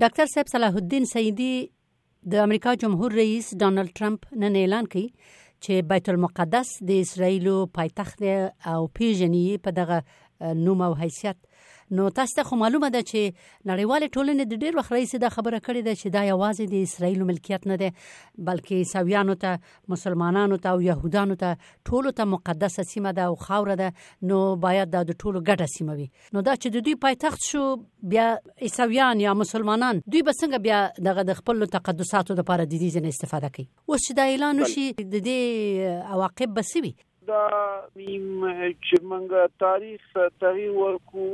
ډاکتر صاحب صلاح الدین سعیدی د امریکا جمهور رئیس ډونالد ټرمپ نن اعلان کړي چې بیت المقدس د اسرایل پایتخت دی او پیژني په دغه نوم او حیثیت نو تاسو ته خو معلومه ده چې نړیوال ټولنې د ډیر وخت رئیس دا خبره کړې ده چې دا یوازې د اسرایل ملکیت نه دی بلکې عیسویانو ته مسلمانانو ته او يهودانو ته ټولو ته مقدسه سیمه ده او خاور ده نو باید دا د ټولو ګډه سیمه وي نو دا چې د دوی پایتخت شو بیا عیسویان یا مسلمانان دوی به څنګه بیا دغه د خپل تقدساتو لپاره د دې ځنه استفاده کوي اوس چې دا اعلان وشي د دې عواقب به سوي دا نیم چې موږ تاریخ ته تغیر ورکو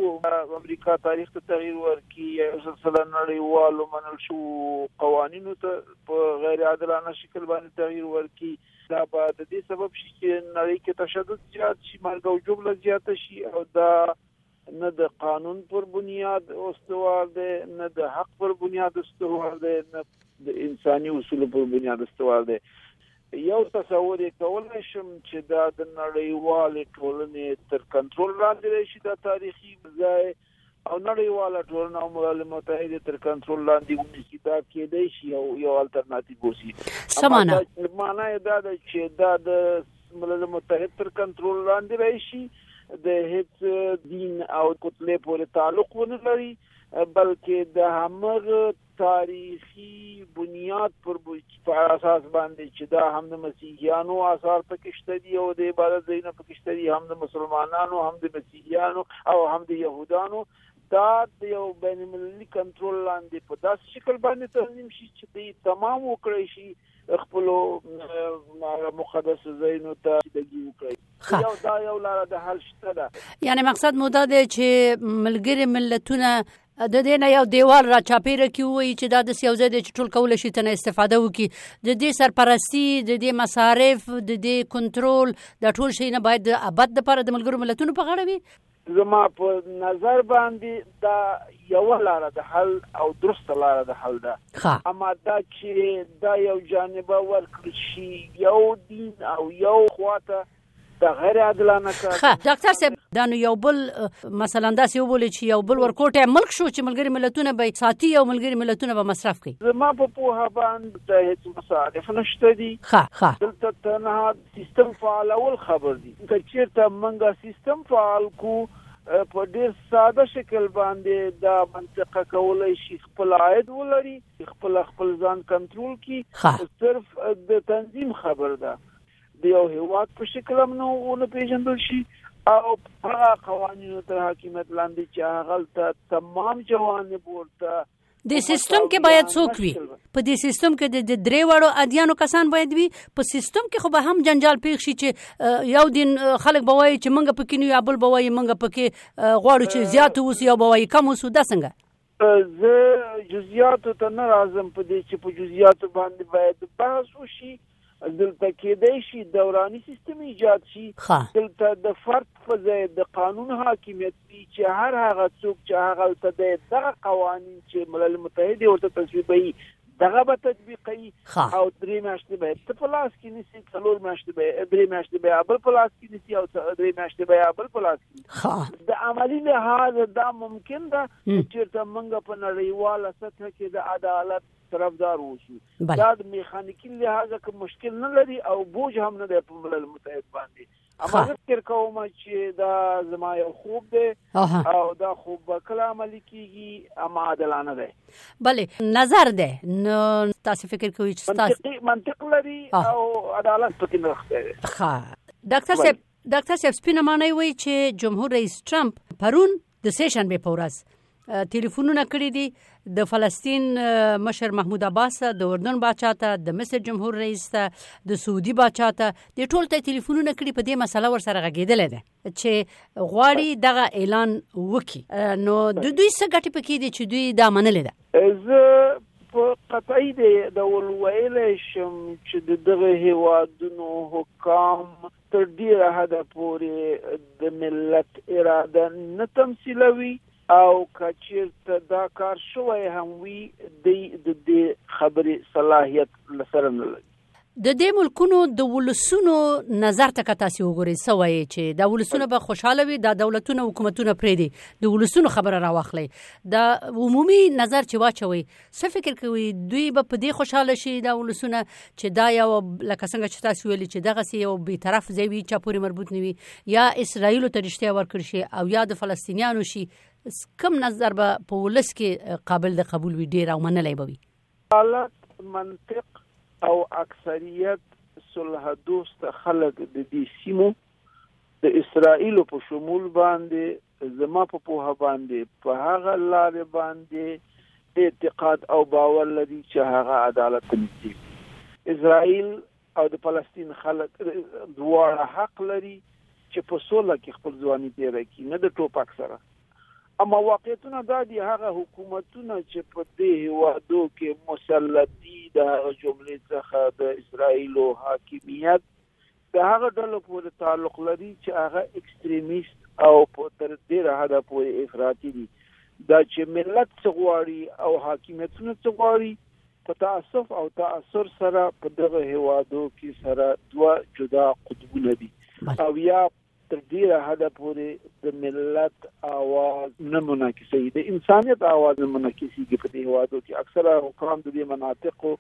امریکا تاریخ ته تغیر ورکي یا سلسله نړیوالو منل شو قوانینو ته په غیر عادلانه شکل باندې تغیر ورکي دا به د دې سبب شي چې نړۍ کې تشدد زیات شي مرګ او جګړه زیاته شي او دا نه د قانون پر بنیاد استوار دی نه د حق پر بنیاد استوار دی نه د انساني اصول پر بنیاد استوار دی یو تصور یې کولای شم چې دا د نړیوال ټولنې تر کنټرول لاندې شي دا تاریخي ځای او نړیواله ټولنه او ملل متحد تر کنټرول لاندې ونیسي دا کېدای شي یو یو الټرناتیو وسی سمانه معنا دا ده چې دا د ملل متحد تر کنټرول لاندې راشي د هیڅ دین او کتلې پورې تعلق ونه لري بلکې د همغه تاریخي بنیاد پر اساس باندې چې دا هم د مسیحیانو آثار پکې شته دي او د عبادت ځایونه پکې شته دي هم د مسلمانانو هم د مسیحیانو او هم د یهودانو دا د یو بین المللي کنټرول لاندې په داسې شکل باندې تنظیم شي چې دوی تمام وکړي شي خپل مقدس ځایونو ته دګي وکړي یو دا یو لار د حل شته ده یعنی مقصد مو دا دی چې ملګری ملتونه د دې نه یو دیوال را چاپیره کی وایي چې دا د یو ځای دی چې ټول کولای شي تنه استفاده وکړي د دې سرپرستی د دې مصارف د دې کنټرول د ټول شي نه باید د ابد لپاره د ملګرو ملتونو په غاړه وي زما په نظر باندې دا یو لار د حل او درست لار د حل ده اما دا چې دا یو جانبه ورکړ شي یو دین او یو خواته دا غیر عادلانه کار خه ډاکټر صاحب دا نو یو بل مثلا دا سی وبول چې یو بل ورکوټه ملک شو چې ملګری ملتونه به ساتي او ملګری ملتونه به مصرف کوي زما په پوها باندې د هیڅ مصارف نشته دي خه خه دلته تنها سیستم فعال اول خبر دي که چیرته منګه سیستم فعال کو په ډیر ساده شکل باندې دا منطقه کولای شي خپل عاید ولري خپل خپل ځان کنټرول کړي صرف د تنظیم خبر ده د یو هیواد په شکل هم نه ونه پیژندل شي او هغه قوانینو تر حاکمیت لاندې چې هغلته تمام جوانب ورته د سیستم کې باید څوک وي په دې سیستم کې د درې وړو ادیانو کسان باید وي په سیستم کې خو به هم جنجال پیښ شي چې یو دین خلک به وایي چې منګه پکې نه یو بل به وایي منګه پکې غواړو چې زیات اوس یو به وایي کم اوس دا څنګه زه جزئیاتو ته نه راځم په دې چې په جزئیاتو باندې باید بحث وشي دلته کېدای شي دوراني سیستم ایجاد شي دلته د فرد په ځای د قانون حاکمیت وي چې هر هغه څوک چې هغه ته د دغه قوانین چې ملل متحد ورته تصویبوي دغه به تطبیقي او درې میاشتې به ته په لاس کې نیسی څلور میاشتې به درې میاشتې به بل په لاس کې نیسی او درې میاشتې به بل په لاس کې د عملی لحاظ دا ممکن ده چې ته منګه په نړیواله سطح کې د عدالت طرفدار اوسو دا د میخانیکی لحاظ کې مشکل نه لري او بوج هم نه دی په ملل متحد باندې اما زه فکر کوم چې دا زما یو خوب دی او دا خوب به کله عملی کیږي اما عادلانه دی بله نظر دی نو تاسو فکر کوئ چې تاسو منطق لري او عدالت پکې نغښته دی ښه ډاکټر صاحب ډاکټر صاحب سپینه معنی وایي چې جمهور رئیس ترامپ پرون د سه شنبه په ورځ ټلیفونونه کړی دي د فلسطین مشر محمود عباس ته د اردن باچا ته د مصر جمهور رئیس ته د سعودي باچا ته د ټول ته ټلیفونونه کړي په دې مسله ور سره غږیدل دي چې غواړي دغه اعلان وکي نو د دوی څه ګټه پکې دي چې دوی دا منل ده زه په قطعي دی د ولویل شم چې د دغه هیوادونو حکام تر ډیره حده پورې د ملت اراده نه تمثیلوي او که چیرته دا کار شوی هم وي دی د دې خبرې صلاحیت لسره نه لري. د دې ملکونو د ولسونو نظر ته که تاسو وګورئ څه وایي چې دا ولسونه به خوشاله وي دا دولتونه حکومتونه پرې دي د ولسونو خبره راوخلي دا عمومي نظر چې واچوي څه فکر کوي دوی به په دې خوشاله شي دا ولسونه چې دا یو لکه څنګه چې تاسو ویلي چې دغه سی یو بي طرف ځای وي چې پورې مربوط نوي یا اسرایل ته رښتیا ورکړ شي او یا د فلسطینیانو شي کم نظر به په ولس کې قابل د قبول وي ډیر او منلای به وي حالت منطق او اکثریت صلح دوست خلک د دې سیمو د اسرائیلو په شمول باندې زما په پوهه باندې په هغه لارې باندې اعتقاد او باور لري چې هغه عدالت ته نږدې وي اسرائیل او د فلسطین خلک دواړه حق لري چې په سوله کې خپل ځواني تیر کړي نه د ټوپک سره اما واقعیتونه دا دي هغه حکومتونه چې په دې هوادو کې مسلط دي د هغه جملې څخه د اسرائیل حاکمیت د هغه ډلو پورې تعلق لري چې هغه اکستریمیست او په تر ډېره حده پورې افراطي دي. دا چې ملت څه غواړي او حاکمیتونه څه غواړي، په تأسف او تأثر سره په دغه هېوادو کې سره دوه جدا قطبونه دي او یا تر ډیره حده پورې د ملت اواز نه منعکسوي د انسانیت اواز نه منعکسيږي په دې هوادو کې اکثره حکام د دې مناطقو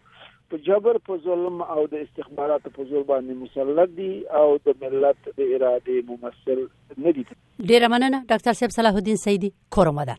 په جبر په ظلم او د استخباراتو په زور باندې مسلط دي او د ملت د اراده ممثل نه دي ډیره مننه ډاکټر صاحب صلاح الدین سیدی کورمدان